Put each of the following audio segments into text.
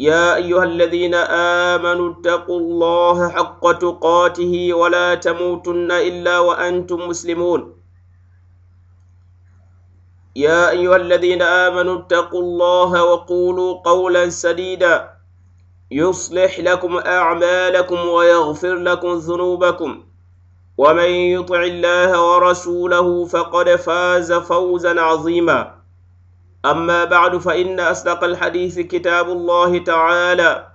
يا أيها الذين آمنوا اتقوا الله حق تقاته ولا تموتن إلا وأنتم مسلمون يا أيها الذين آمنوا اتقوا الله وقولوا قولا سديدا يصلح لكم أعمالكم ويغفر لكم ذنوبكم ومن يطع الله ورسوله فقد فاز فوزا عظيما أما بعد فإن أصدق الحديث كتاب الله تعالى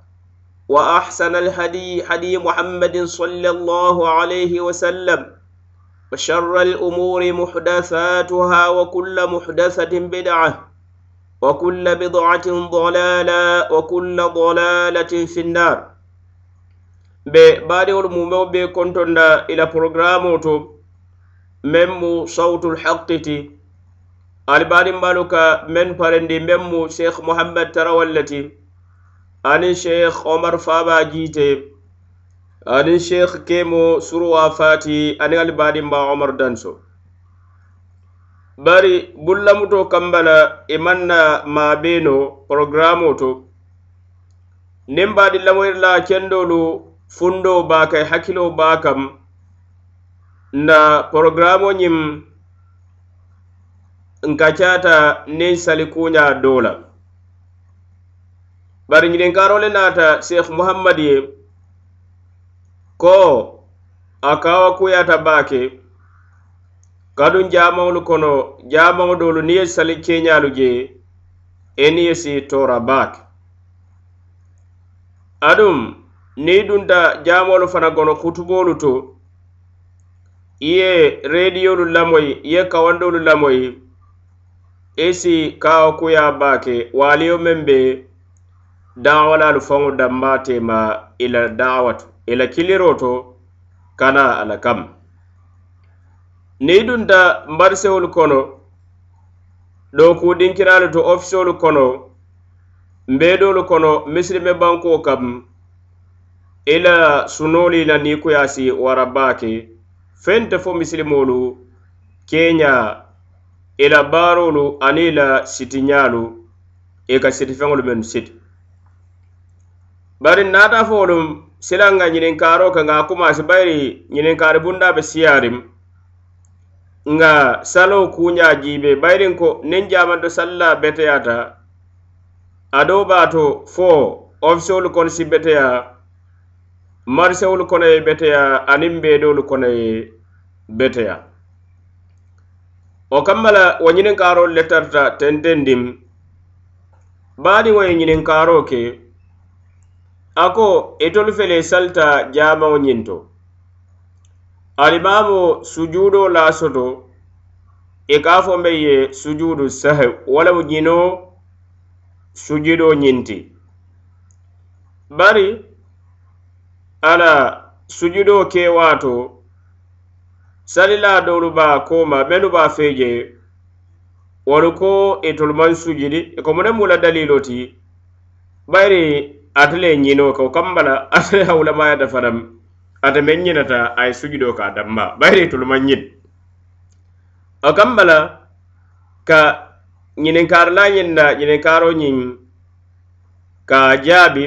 وأحسن الهدي هدي محمد صلى الله عليه وسلم وشر الأمور محدثاتها وكل محدثة بدعة وكل بضعة ضلالة وكل ضلالة في النار ببارئ المومو بكنتنا إلى برنامج تو صوت الحق تي alibalin baluka men parendi men mu sheikh muhammad tarawallati ani sheikh omar faba jite ani sheikh kemo surwa fati ani alibalin ba omar danso bari bullamuto kambala imanna e mabeno programo to nin baɗi lamoyirla kendolu fundo bakai hakilo bakam na programo nyim nka caata nin salikuña dola bari ñiniŋ karo le naata sheikh muhammad ye ko a kawa kuyata baake kaduŋ jamaŋolu kono jamaŋo doolu niŋ ye sali keñaalu je eniŋ ye si tora baake aduŋ niŋ dunta jamaolu fana gono hutuboolu to i ye rediyolu lamoyi i ye kawandolu lamoyi lamo esi kawo kuya bake waliyo men be dawalalu faŋo dambatema ila dawatu ila kiliroto kana ala kam ni dunta mbarisewolu kono do kudinkiralu to ofisewolu kono mbedolu kono misilime banko kam ila sunoli na ni kuyasi wara bake fente fo misilimolu kenya i la baarolu aniŋ i la sitiñaalu i ka sitifeŋolu mennu siti bari naata foolu silaŋ ŋa ñininkaaro ka ŋa kumaasi bayiri ñininkaari bunda be siyaariŋ nga saloo kuuñaa jiibe bayiriŋ ko niŋ jaamanto salila beteyaata adoo be a to fo ofisewolu kono si beteya marisewolu kono ye beteya aniŋ beedoolu kono ye beteya o kamma la wo ñininkaaro le tarta tenten dim baadi wo ye ñininkaaro ke a ko itolu fele salita jaamaŋo ñiŋ to alimaamo sujuudoo laasoto i e ka a fo mbe ye sujuudu sahe wo lemu ñinoo sujudoo ñiŋ ti bari ala sujudoo kee waato salila dolu ba koma menu ba feje wolu ko itolu e man sujidi e ko mune mula dalilo ti bayri atale ñino ka o kambala atale hawulamaya dafaram ata men ñinata ay sujudo ka damma bayri itolu man ñin o kambala ka ñininkaaro la ñin na ñininkaaro ñin ka jaabi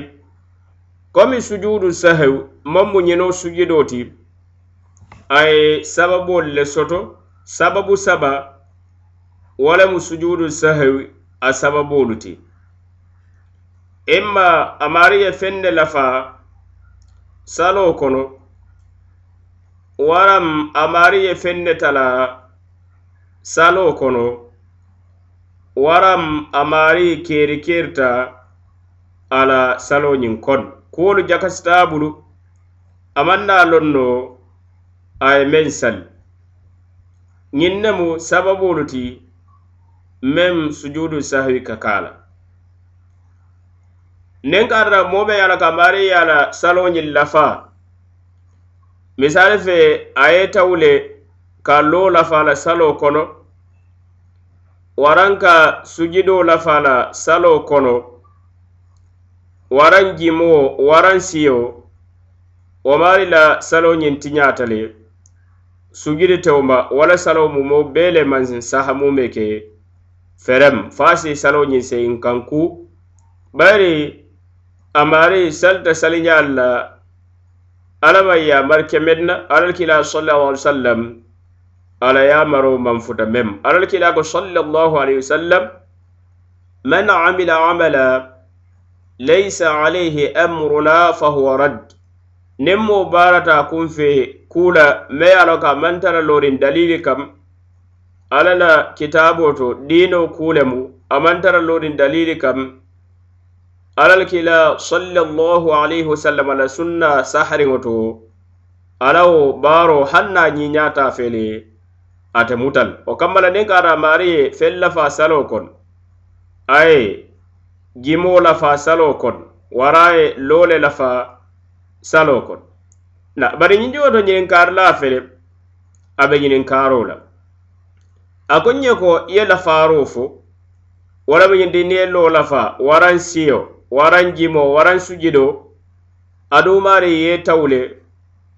komi sujudu sahew mon mu ñino sujudo ti a ye sababol le soto sababu saba walamu sujudu sahwi a sababolu ti imma a mari ye fende lafa salo kono waram a mari ye fende tala salo kono waram a mari keri kerita ala saloñin kon kuwolu jakasitabulu amanna lonno aye meŋ sali ñiŋ nemu sababolu ti meŋ sujudu sahwi ka kaa la niŋ karata moo be ye la kamari ye la saloo ñiŋ lafa misali fe a ye tawu le ka loo lafa la saloo kono waraŋ ka sujudoo lafa la saloo kono waraŋ jimoo waraŋ siyo wo maari la saloo ñiŋ tiñaata le sugiri tewma wala salo mumo bele mansin saha mume ke ferem fasi salo ñinse in kanku bari amari salta saliñal la alama yamar kemenna alal kila sallallahu alaihi wasallam ala yamaro man futa mem alal kila ko sallallahu alaihi wasallam man amila amala laysa alayhi amruna fahuwa rad nemmo barata kun fe kula me ye alo ka mantara lorin dalili kam alla la kitabo to dino kule mu a mantara lorin dalili kam alal kila sallallahu alaihi wasallam la sunna sahariŋo to alawo baaro haŋ na ñiñata fele ate mutal o kamma la niŋ kata maari ye feŋ lafa salo kon aye gimo lafa salo kon waraye loole lafa salo kon la bari ñiŋ to ñiniŋ kaari la fele a be ñiniŋ kaaro la a ko ñe ko i ye lafaaro fo wala be ñiŋ dinni ye loo lafa waraŋ siyo waraŋ jimo waraŋ sujido adumaari ye tawule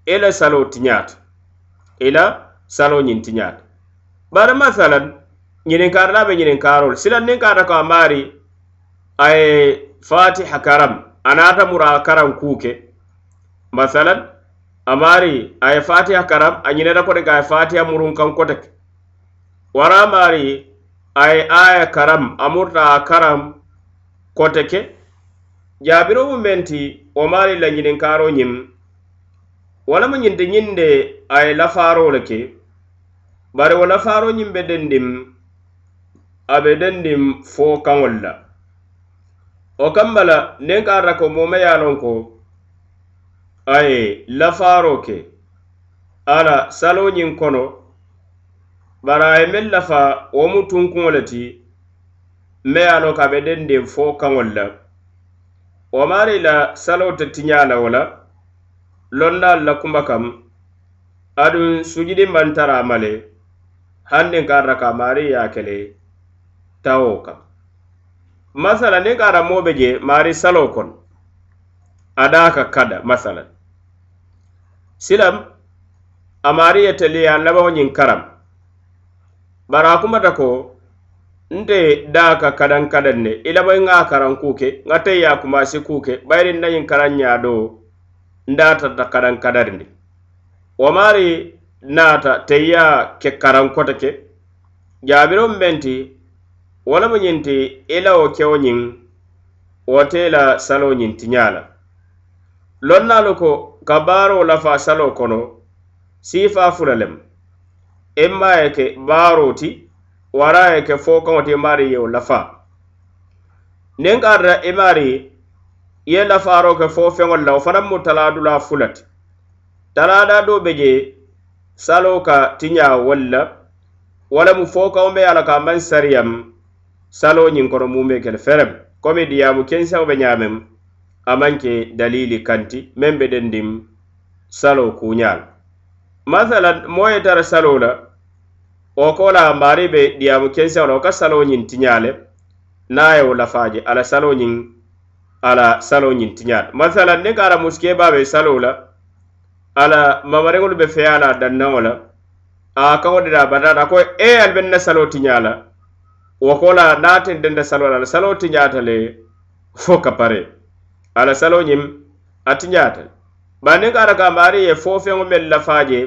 i e la saloo tiñaata i e la saloo ñiŋ tiñaata bari masalan ñiniŋ kaari la be ñiniŋ kaaro la silaŋ niŋ kaata ko a maari a ye fatiha karam a naata mura karaŋ kuu ke masalan amari aye fatiha karam a ñinena kode ga aye fatiha murun kan kote ke wara mari aye aya karam a murta a karam kote ke jabirobu menti wo mari lañininkaro ñim walama ñinti ñinde aye lafarole ke bari wo lafaro ñimbe dendim abe dendim fo kaŋol la wo kambala nen ka rako momayanon ko aye lafaaro ke ala saloñiŋ kono bari aye meŋ lafa wo mu tunkuŋo le ti me ye a lo ka be dendeŋ fo kaŋolu la wo maari la saloo te tiña la wo la londaalu la kuma kam aduŋ sujudi maŋ tara a ma le hanniŋ ka a rata ka maari ye a ke le tawo kaŋ masala niŋ ka a ra moo be je maari saloo kono a daa ka kada masala silam amari yeteliya nabaŋo ñiŋ karam bari a kumata ko nte daa ka kadaŋ kadaŋ ne i labaŋ ŋa karaŋ kuu ke ŋa tei ye a kumasi kuu ke bayiri nna ñiŋ karaŋ ñaa do ndaatata kadaŋ kadarindi wo maari naata tei ye ke karaŋ kote ke jaabiro meŋ ti wo lemu ñiŋ ti i lawo kewo ñiŋ wo tei la saloo ñiŋ tiñaa la lonnalu ko kabaaro lafa salo kono sifa fulalem imma yeke baaro ti wara yeke fo kaŋo ti imari yeo lafa niŋ karata imari ye lafaaro ke fo feŋol la wo fanaŋ mu taladu la fulati talada do be je salo ka tiɲa walla wala mu fo kaŋo be ala ka maŋ sariyam salo ñiŋ kono mu be kele ferem komi diyamu kensaŋo be ñamem a manke dalili kanti meŋ be den dim salo kuñala masalan moo ye tara salo la wo ko la mari be diyamu kensiŋo la wo ka salo ñiŋ tiñale naŋ ye wo lafaaje ala salo ñiŋ ala salo ñiŋ tiñala masalan niŋ kaara musike baa be salo la ala mamariŋolu be feya la dannaŋo la a kawo de da badata ko e al benna salo tiñala wo ko la naŋ tin denda salo la ala salo tiñata le fo ka paree ala salo ñim ati ñaatal bannin kara kambaari ye fo feŋo meŋ lafaaje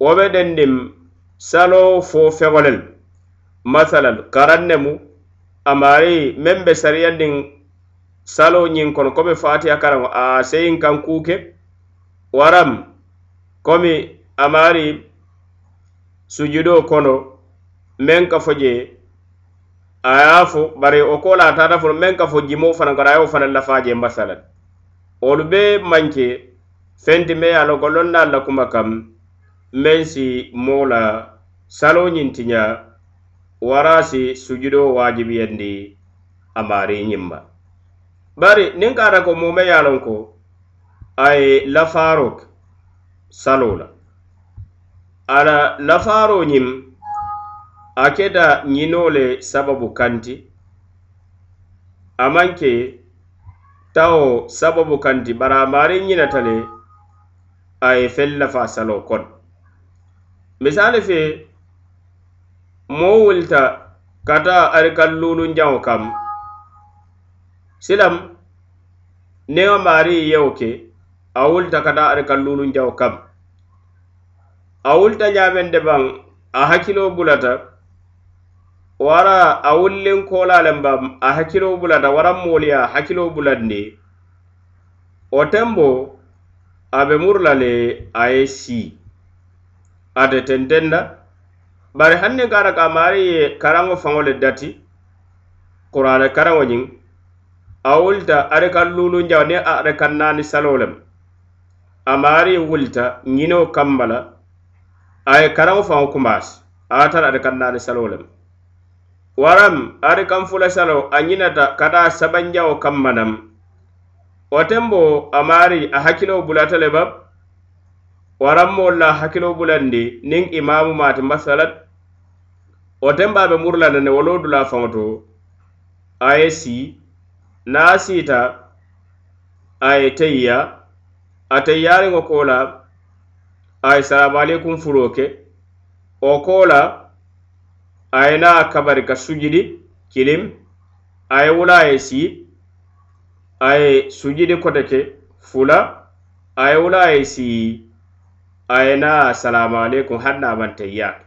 wo be dendim salo fo feŋolel masalal karan nemu amaari meŋ be sariyandiŋ salo ñiŋ kono komi fatiya karaŋo a seyin kan kuuke waram komi amaari sujudo kono meŋ kafo je a ye a fo bari o ko la a taata fono meŋ ka fo jimoo fanaŋ kara a ye wo fanaŋ lafa a je masala le wolu be manke feŋ ti mee ye a loŋ ko loŋ naŋ la kuma kaŋ meŋ si moo la saloo ñiŋ ti ña waraasi sujudoo waajibiyandi a maari ñiŋ ma bari niŋ ka ata ko moome ye a loŋ ko a ye lafaaro ke saloo la a la lafaaro ñiŋ akeda ñinole sababu kanti amanke tawo sababu kanti bara mari ñinatale aye fellafa salo kon misali fe mo wulta kata arikan lulunjaŋo kam silam nema mari yewo ke a wulta kata arikan lulunjaŋo kam a wulta ñamen de baŋ a hakkilo bulata wara a wullen kolalen ba a hakkilo da waran mooliya hakilo bulandi wo tembo a be murla le a ye si tenten da, bari hanniŋ kata ka maari ye karaŋo faŋo dati kurane karango ñiŋ a wulita ari kaŋ luulunjaŋo niŋ ari Nani naani saloo lemu wulita ñinoo kamma a ye karango faŋo kumaasi a tara naani waram ari kanfula salo a ñinata kata sabanjawo kammanam otembo amari a hakkilo bulata le bab warammolla hakkilo bulandi nin imamu mati masalat otembaɓe murlanane wolodula faŋoto aye si na siita aye teyya a teyyariŋo kola aye salamu alaikum furo ke o kola aye na kabari ka sujidi kilim aye wula ye si aye sujidi kote ke fula aye wula ye si aye na asalamu aleykum har na mantayyaake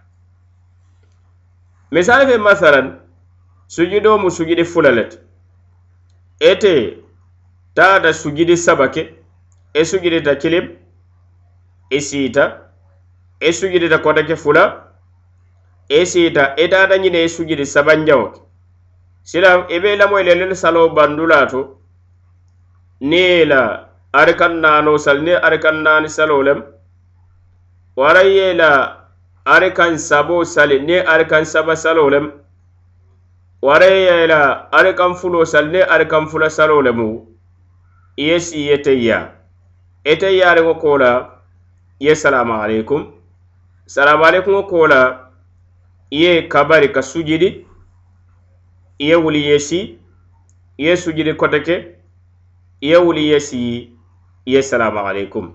misali fe masalan sujido mu sujidi fula lete ete taata sujidi sabake e sujidita kilim e siita e sujidita kote ke fula e siita e taata ñine i e sujudi sabanjaŋo ke silaŋ i e be lamoyi e le lel saloo bandula to niŋ i la arikaŋ naanoo sali niŋ arikaŋ naani saloo lem waraŋ ye la arikaŋ saboo sali niŋ arikaŋ saba saloo lem waraŋ ye la arikaŋ fuloo sali niŋ arikaŋ fula saloo lemu i ye sii ye teyyaa i teyyaariŋo koo la ye salaamu aleykum salaamu aleykumo koo la iye kabari ka sujidi iye wuli yesi iye sujidi koteke iye wuli yesi iye salamu alaikum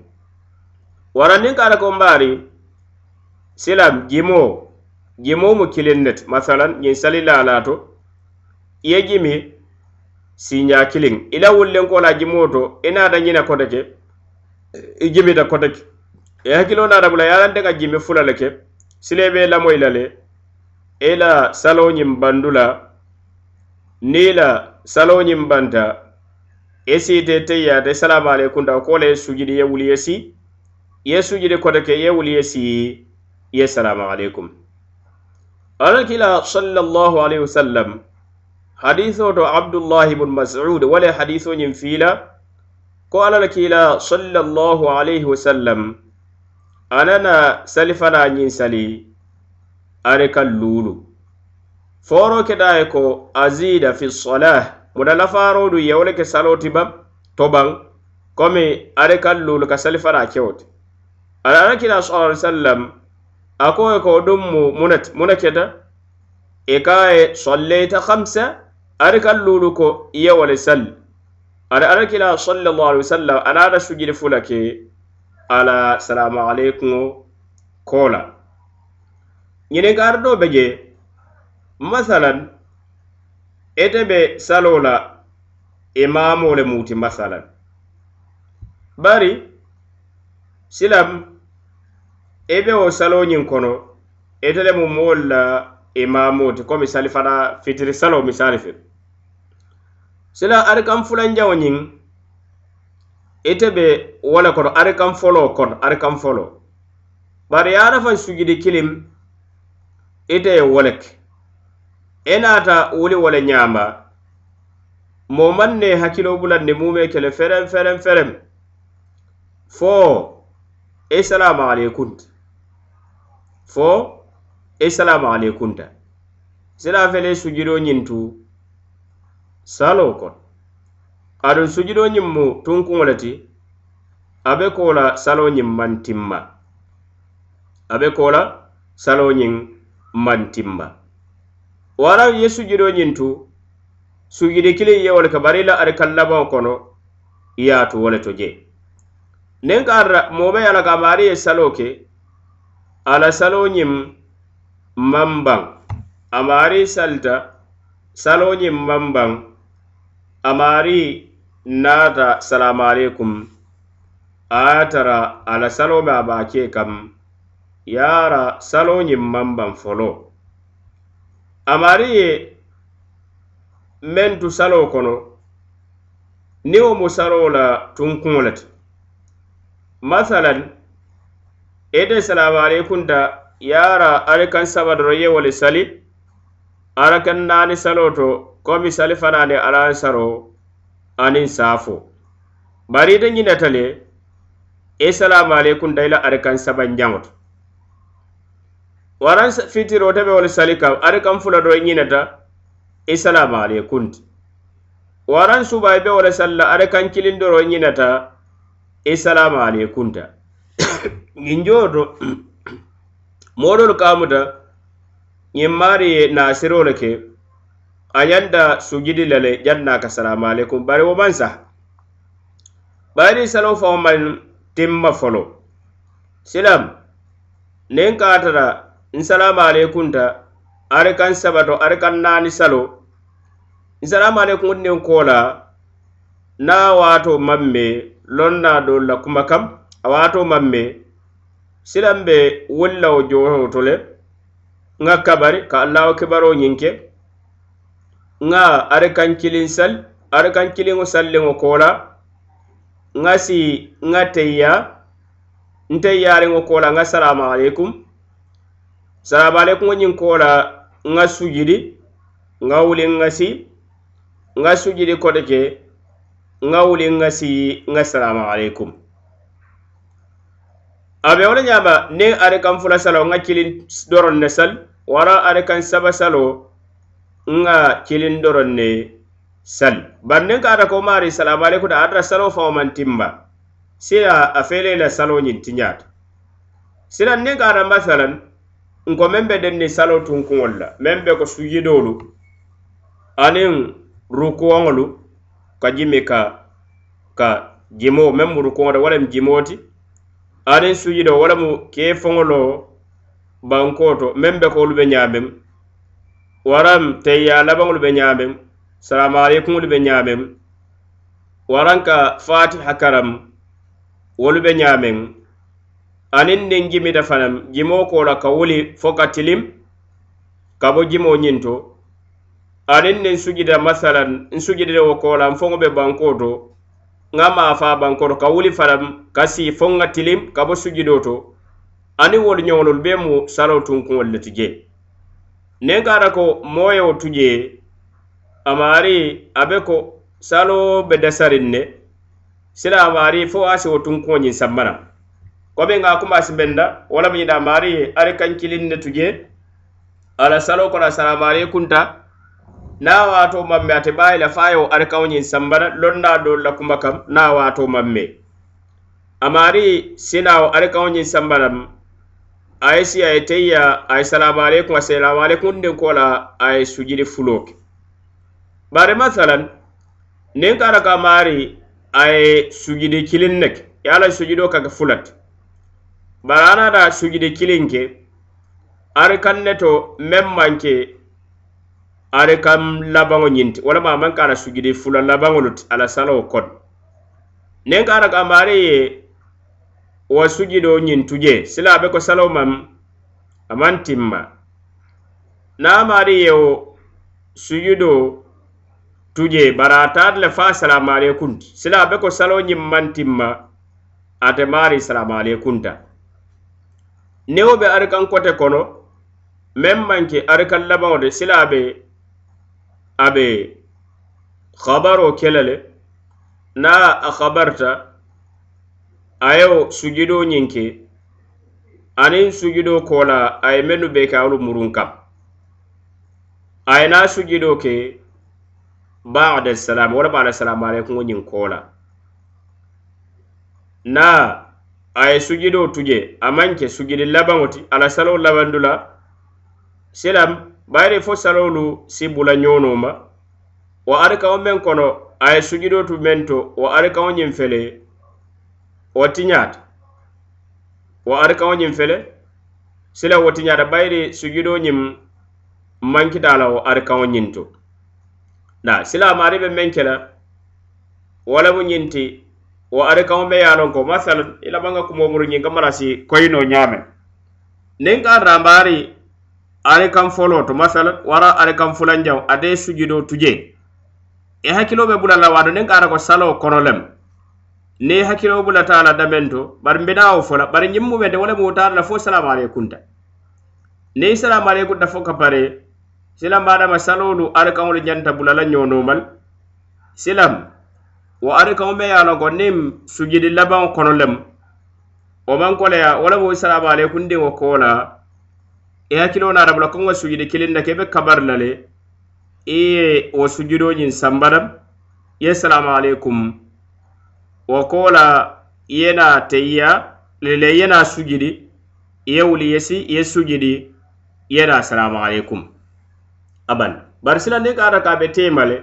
warandin kala ko mbari silam jimo jimo mu kilinnet masalan ñin salila alato iye jimi siña kilin ila wullen kola jimo to ina da ñina koteke i jimi da koteke e hakkilo nada bula yalantenga jimi fulale ke silebe lamoyla le ila saloñin bandula nila saloñin banta esite teyate salamu aleykum da kole sujidi ye wuli yesi ye sujidi kote ke ye wuli yesi ye salamu aleykum alakila sallallahu alayhi wasallam hadiso to abdullahi ibn mas'ud wala hadiso nyim fila ko alakila sallallahu alayhi wasallam anana salifana nyin sali are ka lulu foro ke da ko azida fi salah muda la faro du yawle ke saloti ba to bang komi are ka lulu ka sali fara kewti ala ala kila sallallahu alaihi wasallam ako e ko dum mu munat munaketa e ka e sallaita khamsa are ka lulu ko yawle sal ala ala kila sallallahu alaihi wasallam ala da sujidi fulake ala salamu alaikum kola ñiniŋ ka ara doo be je masalan ite be salo la imamo e le muti masalan bari silam i be wo salo ñiŋ kono ite le mu moolu la imamo e ti komi sali fana fitiri salo misali fe sila ari kam fulanjaŋo ñiŋ ite be wo le kono ari kam folo kono ari kam folo bari ye ara fa sujudi kilim ite ye wo le ke e naata wuli wo le ñaama mo maŋ ne hakkilo bulandi mume kele ferem ferem ferem fo isalamu aleykunta fo isalamu aleykunta sila fele sujudo ñintu salo kon aduŋ sujudo ñiŋ mu tunkuŋo le ti a be ko la salo ñiŋ maŋ timma a be ko la salo ñiŋ mantimba wara ye sujudo ñintu sujudi kiliŋ ye wole ka bari la ari kallamaŋo kono yaatu wole to je niŋ ka arra moomay ala ka maari ye salo ke ala salo ñiŋ maŋ baŋ a maari salita salo ñiŋ maŋ baŋ a maari naata salamu aleykum a ye tara ala salo me a baa kee kaŋ yara saloñin manban folo amari ye men tu salo kono niwo mu salo la tunkuŋo le ti masalan ete salamu aleykum ta yara ali kan saba doro ye wole sali ara kan naani salo to komi sali fanani ala saro anin saafo bari ite ñinata le e salamu aleykum dayla ari kan saba ñaŋo to waran fitiri wo tebe wole sali kam ari kam fula do ñinata i salama ali kunti waran suba i be wole salla ari kan kilindoro ñinata i salama ali kunta ginjoto modol kamuta ñimmari nasirole ke a yanda sujidi lale janna ka salamu alaikum bari wo man sah bari salo fa man timma folo silam nen katara nsalamu alaikum ta ari kan sabato ari kan naani salo nsalamu alaikum ndin kola na wato mamme lonna do la kuma kam a wato mamme silambe wulla o joho to le nga kabari ka allah o kibaro nyinke nga ari kan kilin sal ari kan kilin o salle o kola nga si nga teya nteyare o kola nga salamu alaikum salamu alaikum ko ñiŋ koola nŋa sujidi nŋa wuli nŋa si nŋa sujidi kote ke nŋa wuli nŋa si nŋa salamu alaikum a be wo le ñaama niŋ ari kaŋ fula salo nŋa kiliŋ doroŋ ne sali wara ari kaŋ saba salo nŋa kiliŋ doroŋ ne sali bari niŋ ka ata ko maari salamu alaikum ta ata ta salo faŋo maŋ tinba si a a feele la salo ñiŋ tiñaata sinaŋ niŋ ka ata masalaŋ nko meŋ be denni salo tunkuŋol la meŋ be ko sujidoolu aniŋ rukuwoŋolu ka jimi ka ka jimo meŋ mu rukuwoŋo wo lemu jimo ti aniŋ sujido wo lemu keefoŋolo bankoo to meŋ be ko wolu be ñaameŋ waraŋ teyya labaŋolu be ñaameŋ salamualeykuŋolu be ñaameŋ waraŋ ka fatiha karam wolu be ñaameŋ anin nin jimita fanam jimo kola ka wuli fo ka tilim ka bo jimo ñinto anin nin sujida masalan n sujidewo kola n foŋo be banko to ŋa maafa bankoto ka wuli fanam ka si foŋ ŋa tilim ka bo sujido to aniŋ wolu ñoŋolulu be mu salo tunkuŋolu le ti je nin kata ko moyo tu je amari abe ko salo be dasarin ne sila amari fo asi wo tunkuŋo ñiŋ sammanaŋ ko be nga kuma sibenda wala mi da mari are kan kilin ne tuje ala salo ko na sara mari kunta na wato mamme ate bayila fayo are kawnyin sambara lonna do la kuma kam na wato mamme amari sinawo are kawnyin sambara ay si ay teya ay salamu aleykum assalamu aleykum nden kola ay sujudi fuloke bare masalan nin kara ka mari ay sujudi kilin nek yala sujudo kaka fulat barana da sujidi kilinke ari kan ne to men manke ari kan labaŋo ñinti wala ma man kana sujidi fula labaŋolu ti ala salawo kon nen ka ara kambaari ye wa sujido ñintu je sila be ko salawo mam aman timma naamaari ye wo sujido tuje bara taati le fa asalamualeykunti sila be ko salawo ñimman timma ate maari salamualeykunta niŋ wo be arikan kote kono meŋ manke arikan labaŋo de sila a be a be habaro kele le na a habarta a ye sujudo ñiŋke aniŋ sujudo kola a ye mennu be ke alu murun kam a ye na sujudo ke baadasalam wo le be alasalamu alaikumo ñiŋ kola na a ye sujidoo tuje a maŋ ke sujidi labaŋo ti a la saloo labandu la silam bayiri fo saloolu si bula ñoonoo ma wo arikaŋo meŋ kono a ye sujidoo tu meŋ to wo arikaŋo ñiŋ fele wo tiñaata wo arikaŋo ñiŋ fele sila wo tiñaata bayiri sujidoo ñiŋ mankita la wo arikaŋo ñiŋ to na silam ari be meŋ ke la wo lemu ñiŋ ti wo ari kaŋo be ye lonko masal i labaŋka kumo muru ñiŋ ka marasi koyino ñaame niŋ ka rambaari ari kaŋ foloo to masal wara ari kaŋ fulanjaŋ ate sujudo tuje i hakkilo be bula la waato niŋ ka ara ko saloo kono lem ni hakkilo bulata a la damen to bari mbinawo fola bari ñiŋ mu mente wo le muwo taata la fo salamualeykunta niŋ salamualeykunta fo ka pare silambaadama saloolu ari kaŋolu ñanta bula la ñoo nomal silam wo ari kaŋo me ye a loŋ ko niŋ sujudi labaŋo kono lemu wo maŋ koleya wo le mu isalamu aleykundiŋo koo la i hakkiloo naata bula kaŋo sujudi kiliŋ na ke i be kabari la le e i ye wo sujudoo ñiŋ samba la i ye salamu aleykum wo koo la i ye naa teyiya lele i ye naa sujudi i ye wuli yesi i ye sujudi i ye naa salamu aleykum abaŋ bari sila niŋ ka ata ka a be teema le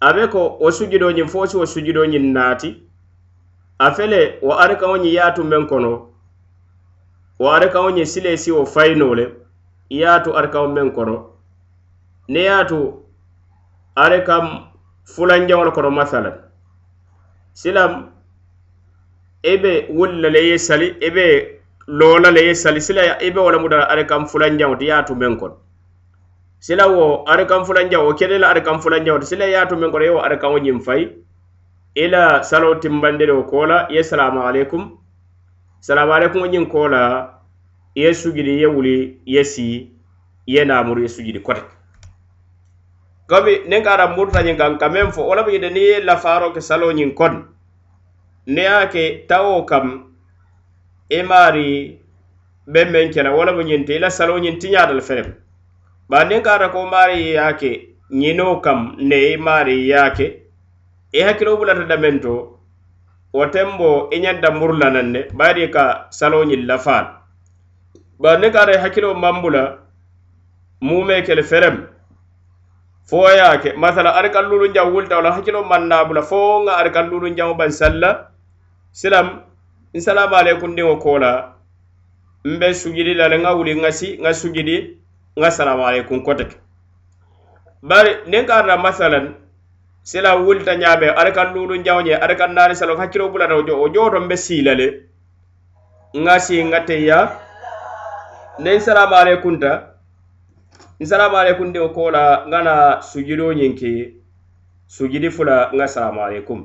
abe ko wo sujudoñiŋ fo si wo sujudoñiŋ naati afele wo arikaŋoñiŋ yaatum men kono wo arikaŋoñiŋ sile si wo fayino le yaatu arikaŋo men kono ne yaatu arikaŋ fulanjaŋo le kono masalan silam i be wulu la le ye sali i be loola le ye sali sila i be wo le mu dala arikaŋ fulanjaŋo ti yaatu men kono sila wo arikan fulanjawo kede la arikan fulanjawo to sila yaatu men kono yewo arikanwo ñiŋ fay ila salo timbandiro kola ye salamu alaikum salamu alaikum wo ñiŋ kola ye sujudi ye wuli ye si ye namuru ye sujudi kote komi nin ka ara muruta ñiŋ kaŋ ka meŋ fo wo labu jide niŋ ye lafaaro ke salo ñiŋ kono ni a ke tawo kam i e maari beŋ meŋ kela wo labu ñiŋ ti i la salo ñiŋ tiñaata le feremu bandin kata ko mari yake nyino kam ne mari yake e hakilo bulata damento watembo inyanda murla nanne bari ka salonyi lafal ba ne kare hakilo mambula mume kele ferem fo yake masala ar kallulu nja wulta wala hakilo manna bula fo nga ar kallulu nja ban salla salam insalamu alaykum ndingo kola mbe sujidi la nga wuli nga si nga sujidi nga salamu alaikum kotek bari nin karata masalan sila wulita ñaabe ada kan nunu jawñe ada kan naani salo hacciro bulata o joto mbe siilale nga si nga teya nin salamu alaikum ta n salamu alaikum ndi kola nga na sujudo ñinki sujudi fula nga salamu alaikum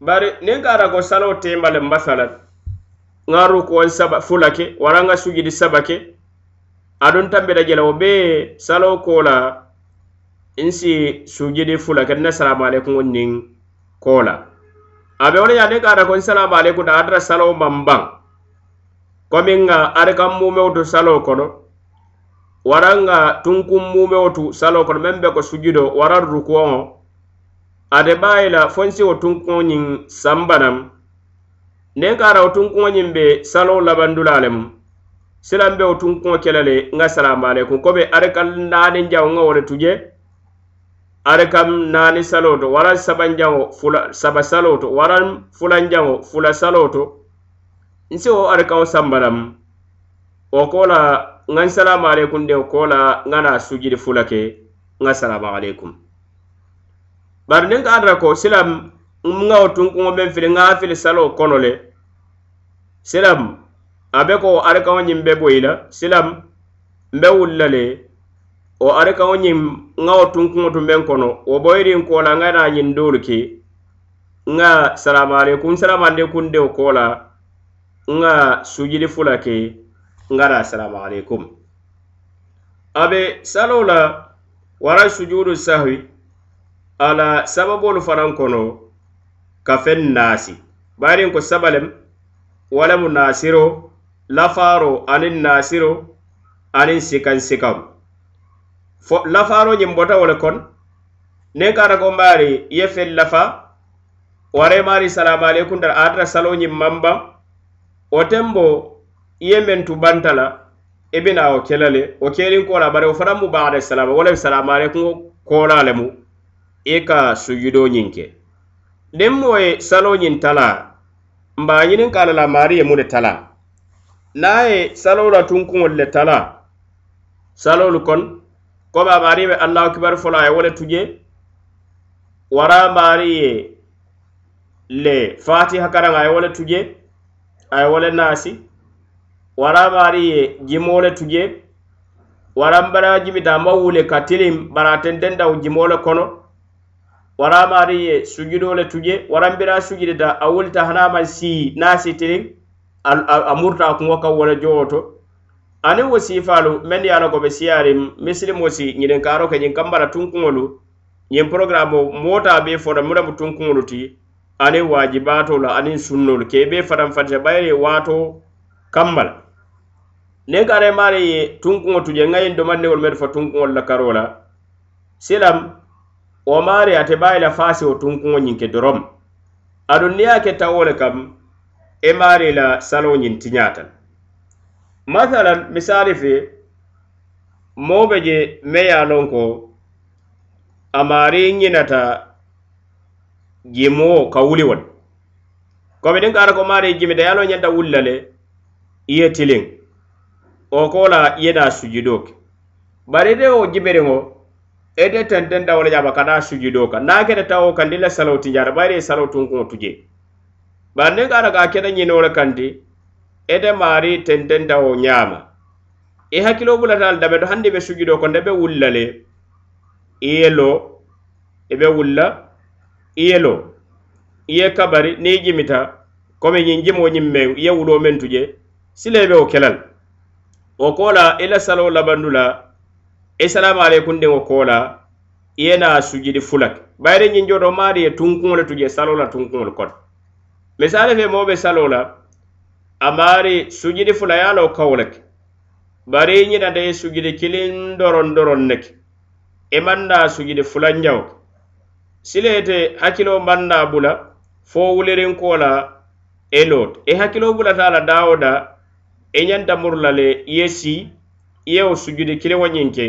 bari nin kara ko salo tembale masalan nga rukuwon saba fulake waranga sujudi sabake adon tambe da jelawo be salo kola insi sujidi fula ken na salamu alaikum wonnin kola abe wala yade kada kon salamu alaikum da adra salo mambang kominga ar kam mu meutu salo kono waranga tunkum mu meutu salo kono membe ko sujido waran rukuo ade bayila fonsi o tunkonin sambanam ne kada o tunkonin be salo labandulalem silanbeo tun kuŋo kele le nŋa salama aleykum kobe ari ka naani jaŋo ŋa wo le tuje ari kam naani salo to waran sabanjaŋo fula saba salo to waran fulanjaŋo fula salo to nsiwo ari kaŋo sambalam wo ko la ŋan salama aleykum de ko la ŋa na sujidi fula ke ŋa salama aleykum bari niŋ ka adara ko silam ŋawo tunkuŋo meŋ fili ŋa fili salo kono le silam abe ko wo arikaŋo ñiŋ be boyi la silam nbe wulla le wo arikaŋo ñiŋ nŋa wo tunkuŋo tun beŋ kono wo boyiriŋ koola nŋa naa ñiŋ doolu ke nŋa salamualeykum salamandekundeo koola nŋa sujili fula ke nŋa naa salamualeykum abe saloo la wara sujudu sahwi ala sababolu fanaŋ kono ka feŋ naasi bayiriŋ ko sabalem wo lemu naasiro lafaaro aniŋ naasiro aniŋ sikaŋ sikaŋ fo lafaaro ñiŋ bota wo le kon niŋ kaata konbaari i ye feŋ lafa waraymaari salamu aleykum dara aata saloo ñiŋ maŋ baŋ wo teŋ bo i ye meŋ tu banta la i bi naa wo ke la le wo keeriŋ koola bari wo fanaŋ mu baxada salama wo le salamu aleykum koolaa lemu i ka sujudoo ñiŋ ke niŋ moo ye saloo ñiŋ talaa mbaa ñiniŋ ka a la la maari ye mu le talaa naa ye salowla tunkuŋol le tala salolu kon komi a maarii be allahu kibaru folo a ye wo le tuje wara maari ye le fatiha karaŋ a ye wo le tuje a ye wo le naasi wara maari ye jimoo le tuje waranbara jimidaama wule ka tilim baraten dendaw jimoo le kono wara maari ye sujudoo le tuje waranbira sujudi da a wulita hanaa maŋ sii naasi tiliŋ a murta kuŋo kaŋ wo le jowo to aniŋ wo siifaalu meŋ ye a la ko be siyaari misilimo si ñininkaaro ke ñiŋ kambala tunkuŋolu ñiŋ porogaramo mootaa be fota mu le mu tunkuŋolu ti aniŋ waajibaato la aniŋ sunnolu kee be fatan fatita bayiri waato kamba la niŋ kaare maari ye tunkuŋo tuje n ŋa yiŋ domandiŋolu meŋ fa tunkuŋolu la karo la silam wo maari ate baa yi la faasi wo tunkuŋo ñiŋ ke doroŋ aduŋ niŋ ye a ke tawo le kaŋ e maari la saloo ñiŋ tiñaatal masalan misaali fe moo be je me ye a loŋ ko a maari ñinata jimoo ka wuli wo le komi diŋ ka ara ko maari jimita ye a loŋ ñanta wulila le i ye tiliŋ wo ko la i ye naa sujudoo ke bari ite wo jimiriŋo ete tenteŋ dawo le jaba ka naa sujudoo ka naa kete tawo kandi la saloo tiñaata bari ye saloo tunkuŋo tu jee bari niŋ ka taka a ke ňinoo le kanti ete maari tententawo ňaama i hakkilo bulata ali dabe to hanndi be sujudo konde be wulla le i ye lo i e be wulla i ye lo i ye kabari niŋ i jimita komi ňiŋ jimo ňiŋ meŋ i ye wulo meŋ tu je sila i be wo ke e la le wo koo la e i la saloo labandu la i salamu aleykundiŋo koo la i ye naa sujudi fula ke bayiri ňiŋ joto maari ye tunkuŋo le tu je saloo la tunkuŋo le kono misali fe moo be salo la a maari sujidi fula ye a lo kawo le ke bari i ñinata ye sujidi kiliŋ doron doron ne ke i maŋ na sujidi fulanjawo ke sile ite hakkilo maŋ na bula fo wulirinko e e e la i loote i hakkilo bulata a la daawo da i ñanta muru la le i ye si i yewo sujidi kiliŋo ñiŋ ke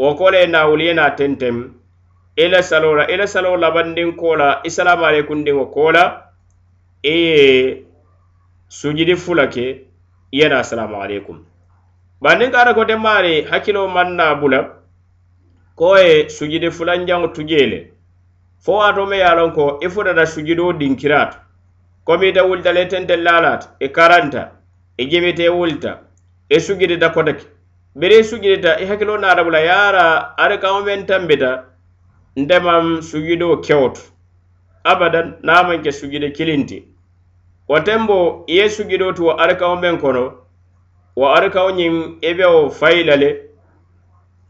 wo ko le ye na wuli ye na tenteŋ i la salo la i la salo labandinko la isalamu aleykundiŋo ko la eye sujidi fula ke yena assalamu alaikum bannin kara ko temari hakino manna bula ko e sujidi fulan jang tujele fo ato me yalon ko ifuda da sujidi din kirat ko mi da wulta le tente lalat e karanta e jemite wulta e sujidi da kodak bere sujidi da e hakino na da bula yara are kawmen tambita ndemam sujidi o kewtu abadan naman ke sugide kilinti watembo iye sugido tu wa arkawo men kono wa arkawo nyin ebewo failale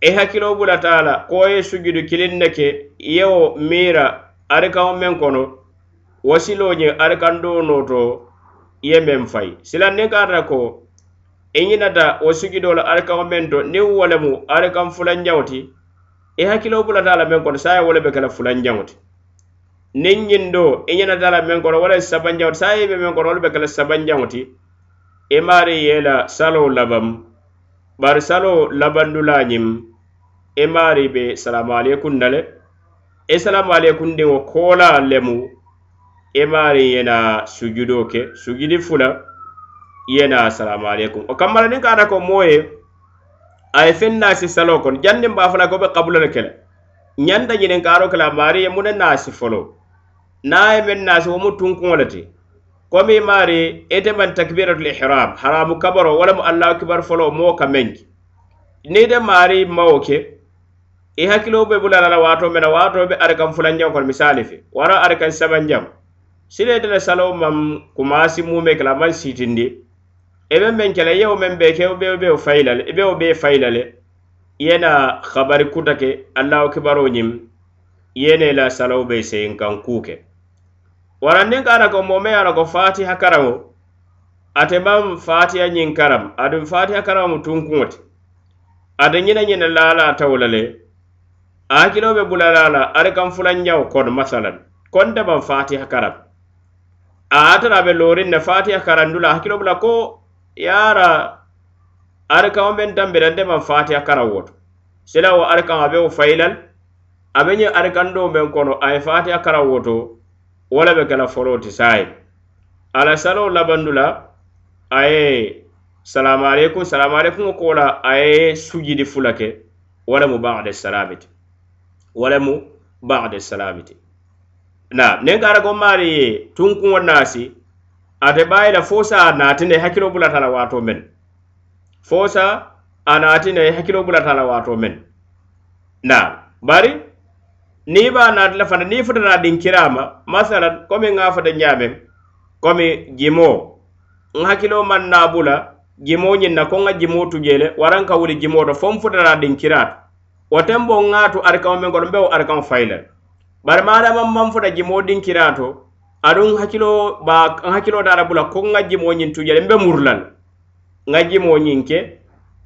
e hakilo bulatala ko ye sugido kilinneke iyewo mira arkawo men kono wasilo nye arkando noto iye men fay sila ne garda ko eñinata wo sugidola arkawo men to niŋ wo lemu arkan fulanjaŋo ti i hakkiloo bulata a la meŋ kono saaye wo le be ke la fulanjaŋo ti nin ñin do i ñenatala meŋ koro wala sabanjaŋoti sa yeme meŋ koro wolu be kele sabanjaŋoti i maari ye la salo labam bari salo labandula ñim i maari be salamualeykum na le i salamualeykum diŋo koola lemu i maari ye na sujudo ke sujudi fula ye na salamualeykum o kammala niŋ kaata ko moo ye a ye feŋ naasi salo kono janniŋ baa fana ko be kabula le kele ñanta ñiniŋ kaaro kela maari ye mu ne naasi foloo naye men nasi womu tunkuŋo le ti komi maari ite man takbiratul ihram haramu kabaro wala mu allahu kibar folo moo ka menki niide maari mawo ke i hakkilo be bulanala waato mena waato be arikan fulanjaŋo kono misali fe wara arikan sabanjaŋo sile de le salo mam kumasi mume kela man sitindi ebe men kele yewo men be ke be be faylale ebe o be faylale yena khabari kutake allahu kibaro nyim yene la salo be sen kan kuke warandin kana ko mome ara ko fatiha karamo ate mam fatiha nyin karam adum fatiha karam tunkuti ade nyina nyina lala tawlale akilo be bulalala ade kam fulan nyaw kon masalan kon de mam fatiha karam atara be lorin ne fatiha karam dula akilo bula ko yara ade kam ben tambe dande mam fatiha karam woto selawo ade kam abe o faylan abe nyi ade kan do men kono ay fatiha karam woto wo le be kela foloo ti saa ye ala saloo labandu la a ye salamualeykum salamualeykumo koo la a ye sujidi fula ke wo le mu bade salamiti wo le mu bade salamiti na niŋ kara ko maari ye tunkuŋo naasi ate baayi la fo sa a naatine hakkilo bulata la waato meŋ fo sa a naatine hakkilo bulata la waato meŋ na bari ni ba naati la fana ni fota na din kirama masalan komi nga fota ñamen komi jimo n hakkilo man nabula jimo ñin na ko nga jimo tujele waran ka wuli jimo to fom fota na din kirata woten bo ŋaatu arikaŋo men koto mbewo arikaŋo fayilal bari maadaman man fota jimo din kirato aduŋ hakkilo ba n hakkilo taata bula ko nga jimo ñin tujele mbe murulal nga jimo ñin ke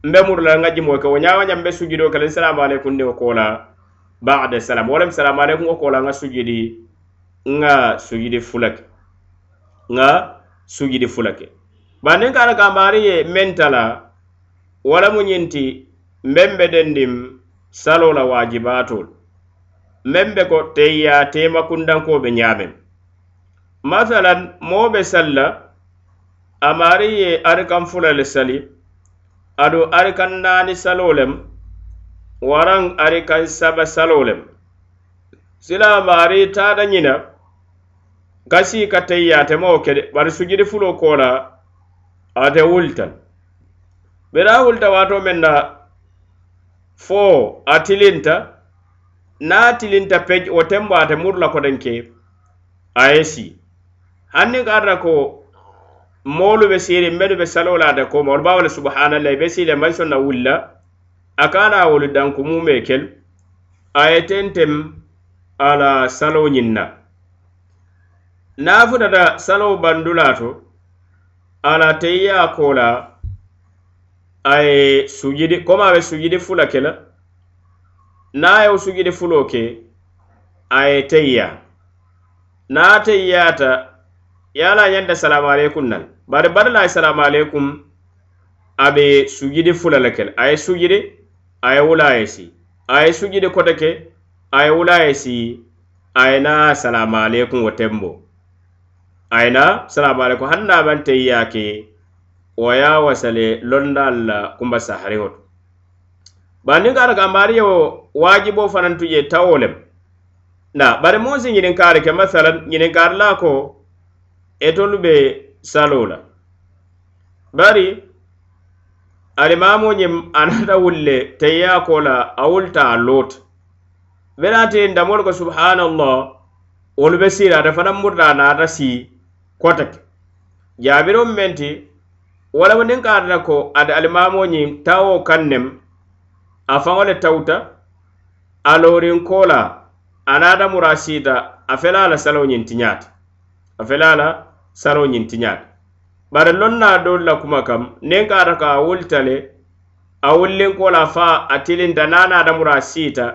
mbe murulal nga jimo ke wo ñawa ñam mbe sujudo kele salamu aleykum ndi o koola bade salam wolem salamu aleykum wo kola nga sujudi nga sujudi fulake nga sujudi fulake banin kara kamari ye mentala wala mu ñinti membe dendim salo la wajibatol membe ko teya tema kundanko be ñamen masalan mobe salla amari ye arikan fulale sali ado arikan nani salolem waran ari kan saba salolem silama ari tada nyina gasi ka tayya te mo kede bar sujidi fulo kola ate wultan bera wulta wato menna fo atilinta na atilinta pej o temba ate murla ko den ke aesi hanni garra ko molu be siri medu be salola de ko mol bawle subhanallahi be sile mal sonna wulla a ka la wolu dankumu me kel a ye tentem a la salo ñiŋ na na futata salo bandula to a la teyiya ko la a ye sujidi koma a be sujidi fula ke la na yewo sujidi fulo ke a ye teyiya na teyiyata ye a la ñanta salamu aleykum nal bari bari la ye salamu aleykum a be sujidi fula le ke la a ye sujidi aye wula a ye si a ye da kote ke a ye wula a ye si a ye na salamu aleykum wo tenbo a ye na salamu aleykum hani na bante ya ke wo ye a wasale londal la kumba sahariwo to bari ka ara ka maari ye wo waajiboo fanaŋ je tawo lem na bari muŋ si ñininkaari ke masalan ñininkaari la ko etolu be saloo la bari alimamuñim anata wulle teyya ko la a wulta lot benati damol ko subhanallah wolu be sira ata fanan murta naata si kotake jaabiro menti walamo nin kaatata ko ada alimamuñim tawo kan nem a faŋo le tawta a lorin ko la anata mura sita a felala salo ñin tiñaata a felala salo ñin tiñaata bara lonna dol la kuma kam nen kata ka wultale a wullinkola fa a tilinta nana adamura siita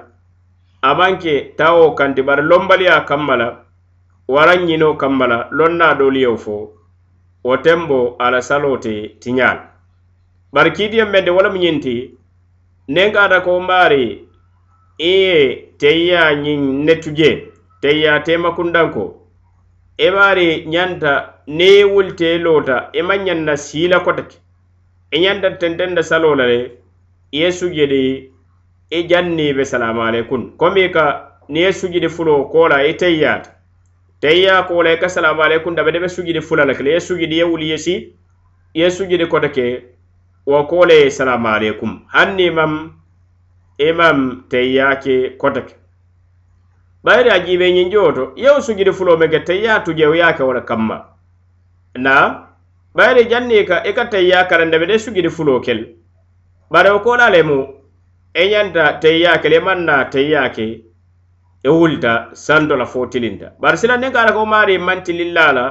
amanke tawo kanti bara lombaliya kammala waran ñino kammala lonna dol yeu fo wo tembo ala salote tiñal bari kiidiyom mende wolemu ñinti nen kata ko mbaari iye teyya ñiŋ nettuje teyya temakundanko e bari ñanta nee wulte loota i e ma ñanna siila kota ke i ñanta tenten da salo la le i ye sujjedi i e janni be salamualeykun comme i ka ni ye sujjidi fulo koola i e teyyaata teyya koola i ka salamualeykun dabe de be sujjidi fula la kele ye sujjidi ye wuli ye si i ye sujjidi kota ke wo koola ye salamualeykum hanni mam i mam teyyaake kota ke bayiri a jiibe ñinjowo to yewo sujudi fulo me ke tayya tujewo ya ke wala kamma na bayiri janni ka i e ka tayya karandebe de sujudi fulo kel bari wo kolale mu e ñanta tayya kel i e maŋ na tayya ke i e wulita santo la fo tilinta bari sila niŋ ka ala ko maari maŋ tililla la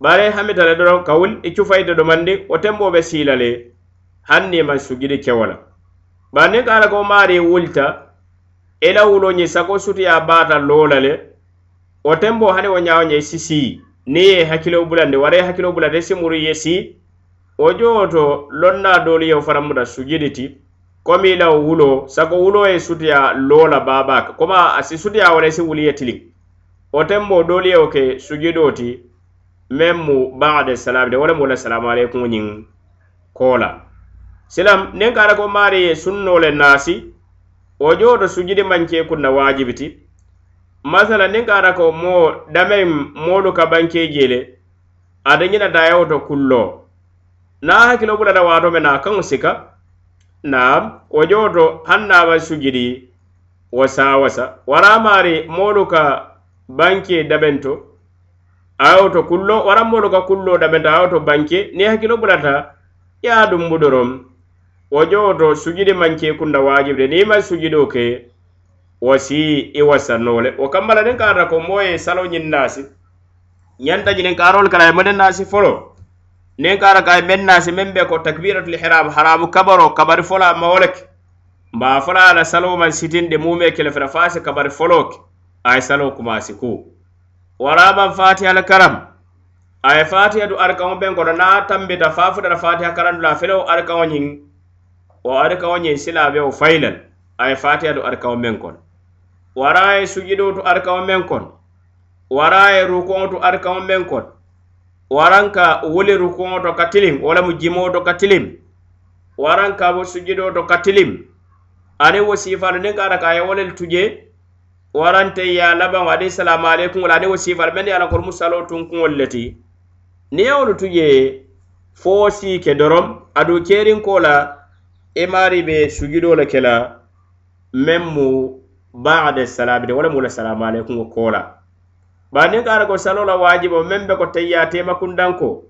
bari i hamita le doroŋ ka wuli i cufayita domandi wo tenbo be siila le hanni maŋ sujudi kewo la bari niŋ ka ala ko maari wulita ela wulo ñi sago sutiya bata lola le wo tembo hani wo ñawo ñe sisi ni ye hakkilo bulandi wara ye hakkilo bulandi simuru ye si wo jo to lonna doolu yeo faramuda sujidi ti komi ila wo wulo sago wulo ye sutiya lola babaka koma asi sutiya wala si wuli ye tiliŋ wo tembo doolu yeo ke sujido ti men mu bade salamide wo le mu la salamualeykumo ñiŋ koola silam niŋ kara ko maari ye sunno le naasi wo joo to sujudi mankee kunna waajibiti masala niŋ ka ata ko moo dameŋ moolu ka bankee jee le ate ñina dayawo to kulloo naa hakkilo bulata waato me naa kaŋo sika naam wo joo to haŋ naa ba sujudi wo saawasa waraamaari moolu ka bankee dabeŋ to ayo to kullo waran molu ka kullo dabenta ayo to banke ni hakilo bulata ya dumbu dorom wo jowo to sujudi manke kunda wajibi de niŋ i maŋ sujudoo ke wo si i wasannoo le wo kamma la niŋ kaarata ko moo ye salo ñiŋ naasi ñanta jiniŋ kaarolu kala ye mo niŋ naasi folo niŋ kaara ka ye meŋ naasi meŋ be ko takbiratul hiram haramu kabaro kabari folo a mawo le ke mba a fola a la saloo maŋ sitindi muŋ me kele fena fo a si kabari foloo ke a ye saloo kumaasi ku waraamaŋ fatiha le karam a ye fatiha du arikaŋo beŋ kono niŋ a tambita fa futata fatiha karandu la a felewo arikaŋo ñiŋ o arkawo ñiŋ silaabewo fay len a ye fatiya do arkawo meŋ kono wara a ye sujudoo to arkawo meŋ kono wara a ye rukuŋo to arkawo meŋ kono waranka wuli rukuŋo to ka tilim wo le mu jimoo to ka tilim waranka bo sujudoo to ka tilim aniŋ wo siifalu niŋ ka ara ka a ye wo le tuje warante ye a labaŋ aniŋ salamu aleykum la aniŋ wo siifalu meŋ ne ye a la koru mu saloo tun kuŋolu le ti niŋ ye wolu tuje fo wo sii ke doroŋ aduŋ keeriŋ koo la i e maari be sugido le ke la meŋ mu bade salamide wo le mu le salamu aleykuŋo koo la bari niŋ ka ara ko salo la waajibo meŋ be ko tayya tema kundanko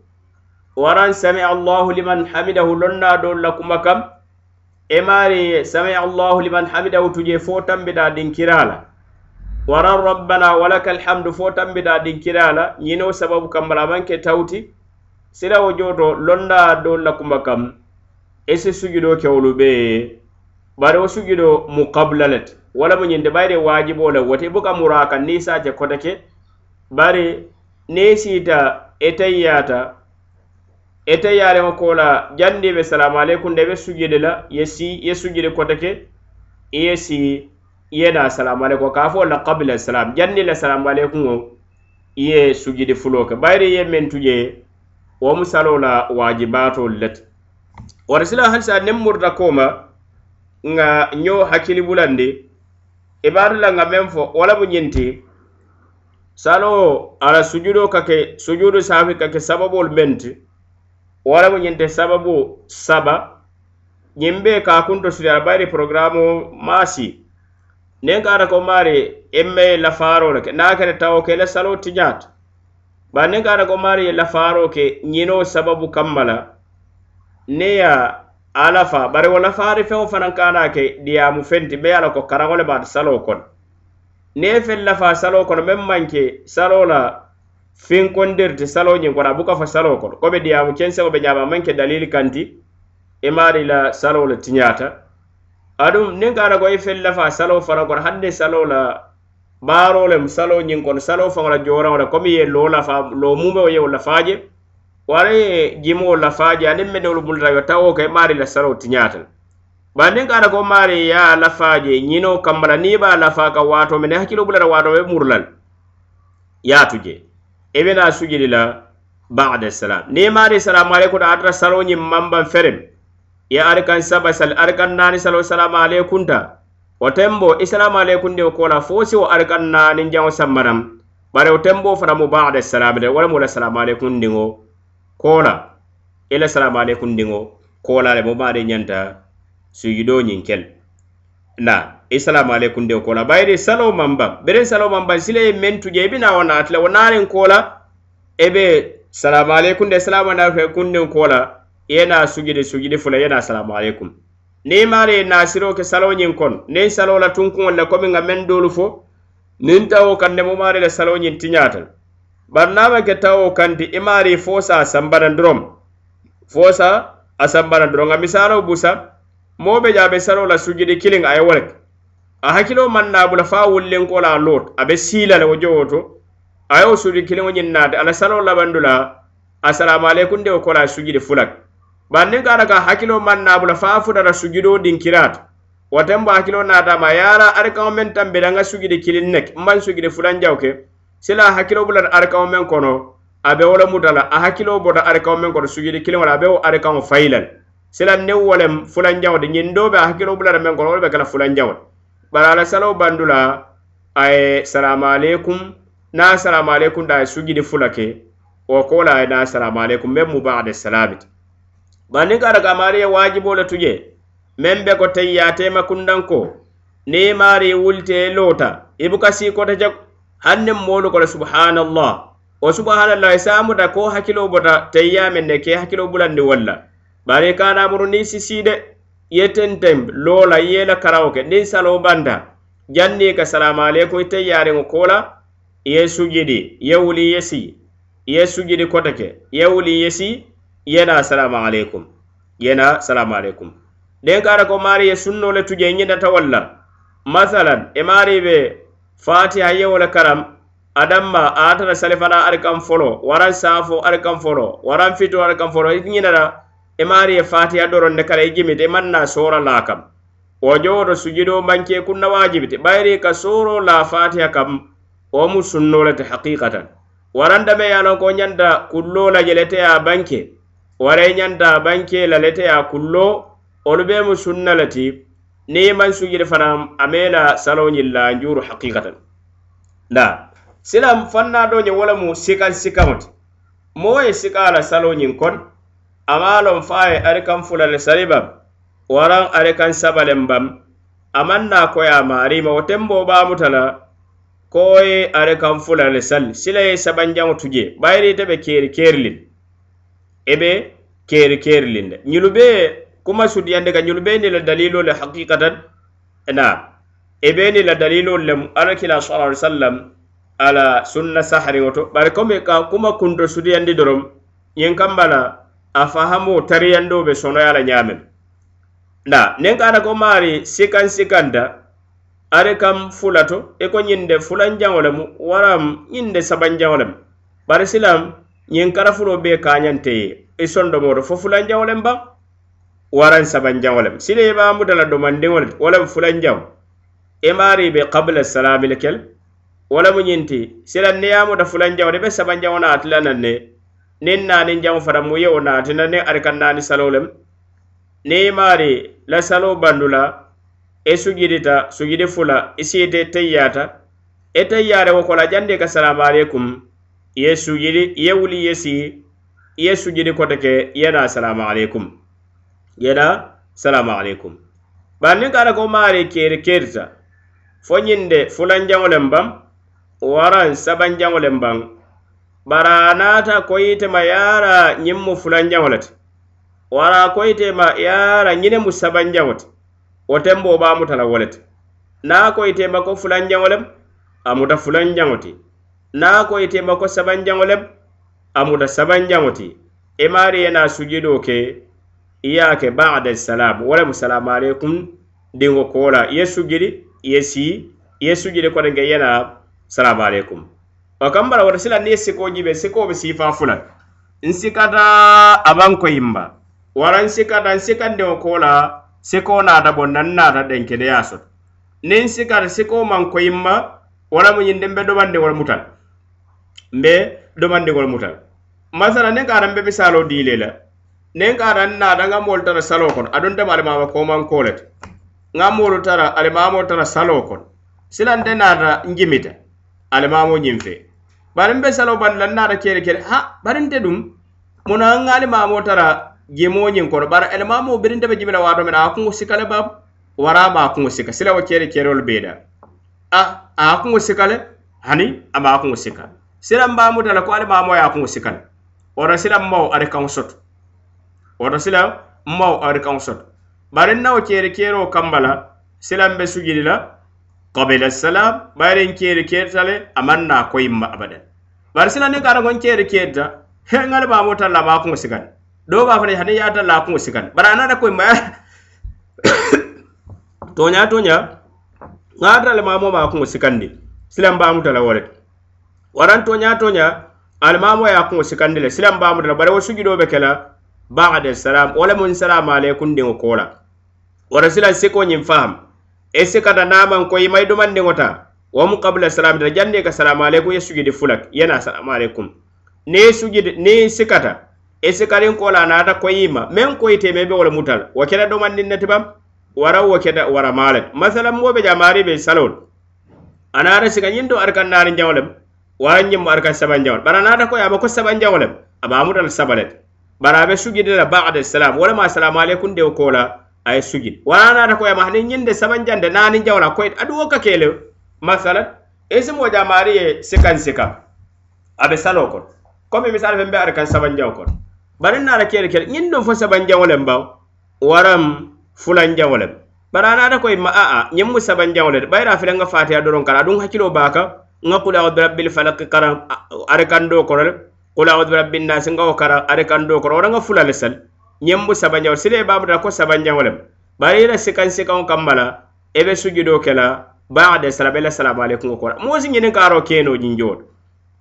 waraŋ sami allahu liman hamidahu lonnaa dool la kuma kam i e maari sami allahu liman hamidahu tuje fo tambida dinkira la waran rabbana walaka alhamdu fo tambida dinkira la ñinoo sababu kambala a maŋ ke tawti silawo jooto lonnaa dool la kuma kam ese sujudo kewolu be bari wo sujudo mukabla let wala mu ñinde bayde waajibo le wote buka mura kan ni sate kota ke bari ne siita etayyata etayyarema kola jandiɓe salamu aleykum nde ɓe sujude la ye si ye sujude kota ke ye si yena salamu aleykum ka fo la kabila salam jandi la salamu aleykum o ye sujude fulo ke bayri ye men tuje wo mu salo la waajibatol lete wara sila halisa nemmurda koma nga ño hakkili bulandi ibarila e nga men fo wala mu ñinti salo ala sujudo kake sujudu safi kake sababol menti wala mu ñinti sababu saba ñimbe ka kunto suri ala bayri programme maasi nen kata ko mari imme lafaro ke na kene tawo ke le salo tiñata ba nen kata ko mari lafaro ke ñino sababu kammala neya alafa bari wo lafaari feŋo fanaŋ kana ke diyaamu fenti be ala ko karaŋo le baata saloo kono nee feŋ lafa saloo kono meŋ manke saloo la finkondirti saloo ñiŋ kono a buka fo saloo kono ko be diyaamu kenseŋo be ñaama manke dalil kanti imaari e la saloo le tiñaata aɗum niŋ kana ko i feŋ lafa saloo fanaŋ kono hanni saloo la baaroo lem saloo ñiŋ kono saloo faŋo la jooraŋo le komi ye loo lafa loo mumeo yewo lafaa je wara ye jimoo la faaje aniŋ meniolu mulata yo tawo ka maari la saro tiñaatal bandiŋ ka ata ko maari ye a la faaje ñinoo kamma la niŋ i be a lafaa ka waato mene hakkilo bulata waato be muru lal yaatu je e i bena sujudi la bade salam niŋ i maari salamu aleykuta atata saroñiŋ manbaŋ ferem i ye arikaŋ saba sali arikaŋ naani salo salamu aleykunta wo tembo isalamu aleykundi wo ko la fo si wo arikaŋ naaniŋ jaŋo sammanaŋ bari wo tembo fanamu bade salam de wo lemu la salamu aleykundiŋo kola ila salama alaikum dingo kola le moma de nyanta sujudo nyin kel na isalama alaikum de kola bayde salo mamba bere salo mamba sile men tuje bina wana atla wana ren kola ebe salama alaikum de salama na fe kunden kola yena sujudi sujudi fula yena salama alaikum ne mare na siro ke salo nyin kon ne salo la tunkun wala komi ngamen dolu fo nin tawo kande mo mare la salo nyin tinyatal barnama ke tawo kanti imari fosa a sambana dorom fosa a sambana dorom a misalo busa moɓe ja be saro la sujudi kiliŋ aye wolek a hakkilo manna bula fa wullinkola a lot abe silale wo jowo to ayewo sujudi kiliŋo ñinnate ala saro labandula asalamu aleykum de wo kola sujudi fulak bar niŋ kata ka hakkilo manna bula fa futata sujudo dinkirata watenbo hakkilo natama yara ari kaŋo meŋ tambida ŋa sujudi kiliŋ nek mban sujudi fulan jaw ke okay? sila a hakkilo bulata arikaŋo meŋ kono a be wo le muta la a hakkilo bota arikaŋo meŋ kono sujudi kiliŋo la a be wo arikaŋo fayi la le sila niŋ wo le fulanjaŋo ti ñiŋ doo be a hakkilo bulata meŋ kono wo le be ke la fulanjaŋo ti bari ala salo bandu la a ye salamu aleykum na salamu aleykum ta a ye sujudi fula ke wo ko la a ye na salamu aleykum meŋ mu baade salami ti bari niŋ ka ta ka maari ye waajiboo le tu je meŋ be ko teyyaateema kundaŋ ko niŋ maari wulitee loota i buka sii kota jaku hanne moolu kola subhanallah wo subhanallah isamuta e ko hakkilo bota teyya men ne ke hakkilo bulandi walla bari kanamuru ni sisiide yetentem loola yela karawoke ni salo banta janni ka salamu aleykum ite yaariŋo kola ye sujidi ye wuli yesi ye sujidi kotake ye wuli yesi yena salamu aleykum yena salamu aleykum den kara ko maari ye sunnole tuje ñinata walla masalan e maari ɓe fatiha yewole karam adamma atara sali fana ari kan folo waran safo ari kan folo waran fito ari kan folo ñinata imari e ye fatiha doron de kara ijimite iman e na sora la kam wo jowoto sujudo manke kunna wajibite bayri ka soro la fatiha kam omu sunnolete haqiqatan waran dame ya lon ko ñanda kullo lajelete ya banke ware ñanda banke laleteya kullo olu be mu sunna lati ne man sujire fana amena salo ni la njuru hakikatan da silam fanna do nye wala mu sikan sikamut moye sikala salo ni kon amalon faye arikan fulale sariba waran arikan sabale mbam amanna ko ya marima wotembo ba mutala koye arikan fulale sal sile sabanjam tuje bayri tebe keri kerlin ebe keri kerlin nyilube kuma sudiyande ga ñulu beni la dalilo le haqiqatan na e beni la dalilo le alakila sala ai sallam ala sunna sahariŋo to bari comme ka kuma kunto sudiyandi dorom ñiŋ kamba la a fahamo tariyando be sonoya la ñamen na nin kana ko maari sikan sikanta ari kam fulato e ko ñinde fulanjaŋo lemu waram ñinde sabanjaŋo lem bari silam ñiŋ karafulo be kañante e sondomoto fo fulanjaŋo lem baŋ waran saban jawo lem sine e ma mudala do man dingol wala fulan jaw e mari be qabla salam lekel wala mu nyinti sila ne yamu da fulan jaw de be saban jaw na atla nan ne nin na nin jaw fara mu yewo na atina ne arkan na ni salolem ne mari la salo bandula e sujidita sujidi fula isiyete tayyata e tayyare e wo kola jande ka salamu alaikum ye sujidi ye wuli yesi ye sujidi kotake yana salamu alaikum yena salamu alaikum ɓar ni kata ko maari keri kerita fo ñinde fulanjaŋolen ban waran sabanjaŋolen ban bara naata koyitema yaara ñiŋ mu fulanjaŋolete wara koyitema yaara ñine mu sabanjaŋote wo tembo ɓa mutala wolete na koyitema ko fulanjaŋolem a muta fulanjaŋoti na koyitema ko sabanjaŋolem a muta sabanjaŋoti i e maari yena sujudo ke iyake bada salam walamu salamu aleykum dingo kola iye sujidi iye si iye sujidi kodenge yena salamu aleykum o kambala wota sila ni sikojibe sikoɓe sifa fula nsikata aban ko yimba wara nsikata nsikandingo kola siko nata bo nan nata denkedeya soto ni nsikata siko man ko yimba wala mu nyinde mbe domande wala mutal mbe domande wala mutal masala ne ngara mbe misalo dilela nen kaatan naata nŋa moolu tara salo kono adunte mu alimaama koman koolete nŋa moolu tara alimaamoolu tara salo kono silante naata njimita alimaamo ñiŋ fee bari nbe salo banila n naata kele kele ha bari nte dum muna n ŋa alimaamo tara jimo ñiŋ kono bari alimaamo birinte be jimila waato mina a kuŋo sika le baabu waraama a kuŋo sika silawo kele kerolu bee da ah a kuŋo sika le hani ama a kuŋo sika silan baamuta la ko alimaamo ye a kuŋo sika le wara silan mawo ari kaŋo soto woto sila mbaw ari kaŋo soto bari nna wo keeri keeroo kamba la silaŋ be sujudi la kobila salam bayiriŋ keeri keerita le a maŋ naa koyimma abadan bari sila niŋ kaata ko n keeri keerita he ŋa le maamoo tan la maa kuŋo sigani doo baa fana hani yaa tan la a kuŋo sigani bari a naata koyimma tooñaa tooñaa ŋa ata le maamoo maa kuŋo sikandi silaŋ baamuta la wo le waraŋ tooñaa tooñaa ali maamoo ye a kuŋo sikandi le silaŋ baamuta la bari wo sujudoo be ke la bakade salam wala mun salamu alaikum dingo kola wala sila siko nyim faham e sika da naman ko yimay do man dingo ta wa mu qabla salam da jande ka salamu alaikum ya sujudi fulak yana salamu alaikum ne sujudi ne sikata e sika rin kola na da ko yima men ko ite me be wala mutal wa kera do man dinne tibam wara wa kera wara malat masalan mo be jamari be salon anara sika nyindo arkan narin jawlem wa nyim arkan saban jawl bana na da ko yaba ko saban jawlem aba mutal sabalet bari a be sujudila bada salam walama assalamu aleykum dewo kola a ye sujud wala ko koye ma hani saban jande nani jawla ko adu o ka kele masalan isimo jamari ye sikan sikan a abe salo ko ko mi misal fe mbe ara kan sabanjawo kono bari naata kele kele ñin ɗon fo saban jawle baw waram fulan jawle barana a ko ma a a mu sabanjawo jawle bayra fi nga fatiya doron kala dun hakilo baka ngakula rabbil falaq karan ara kan do ko qul audu birabbi nnasi nga wo kara ari kando koro wo ranga fulale sal ñembu sabanjawo sile babata ko sabanjawo lem bari ila sikan sikanwo kamma la e be sujudo ke la bade sala be la salamu aleykum o kora mosi ñinin karo keno jinjoto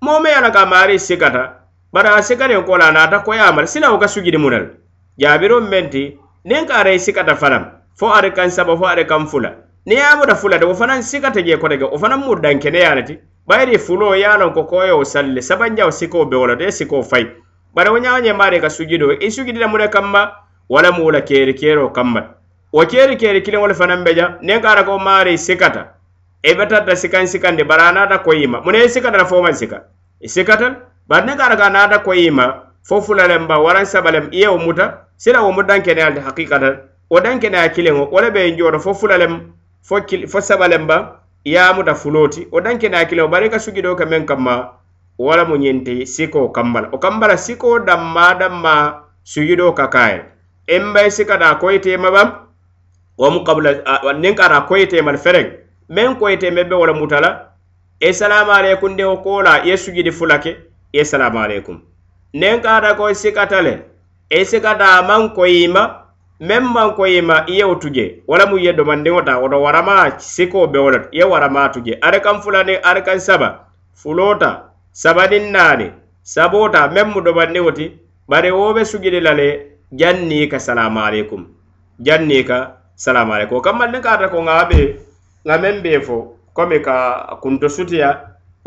momo yana ka mari sikata bara a sikanen kola nata koyamala sinawo ka sujudi munal jabiro menti nin kara i sikata fanam fo ari kan saba fo ari kan fula ni yamuda fulade wo fanan sikata je kotege o fanan murdan kene yanati bayri fuloo ye a lon ko koyoo salli sabanjawo sikoo be wolato ye sikoo fay bari wo ñaañe maari ka sujudo i sujudi lamu le kamma wala mu wola keeri keeroo kamma wo keeri keeri kiliŋ wol fanaŋ beja niŋ e e ka ara ko maari sikata i be tarta sikaŋ sikandi bari a naata koyi ma mu ne i sikata la fo maŋ sika i sikata l bari niŋ ka ara ka a naata koyi ma fo fula lem ba waraŋ saba lem i ye wo muta sila wo mu dankene yaa le ti hakikata wo dankene yaa kiliŋo wo le be i njooto fo fula lem fo sabalem ba yamuta fulo ti wo danke na kile wo bari ka sugidoo ka meŋ kanma wala mu ñinti sikoo kambala wo kambala sikoo damma damma sugidoo ka kayela embay sikata koyitema bam wo mu kabula niŋ kata koyitemal fereŋ meŋ koyiteme be wo la mutala ì e salamu aleykum de wo koola ye sugidi fulake ye salamu aleykum niŋ kata ko sikata le ì e sikata maŋ koyima meŋ maŋ ko yima i yewo tu je wala mu ye domandiŋo ta woto warama sikoo be wo le to i ye warama tu je ari kaŋ fulani ari kaŋ saba fuloo ta sabaniŋ naani saboo ta meŋ mu domandiŋo ti bari wo be sugidi la le jaŋ nii ka salamu aleykum jaŋ nii ka salamu aleykum wo kamma niŋ kaata ko ŋa be ŋa meŋ bee fo komi ka kunto sutiya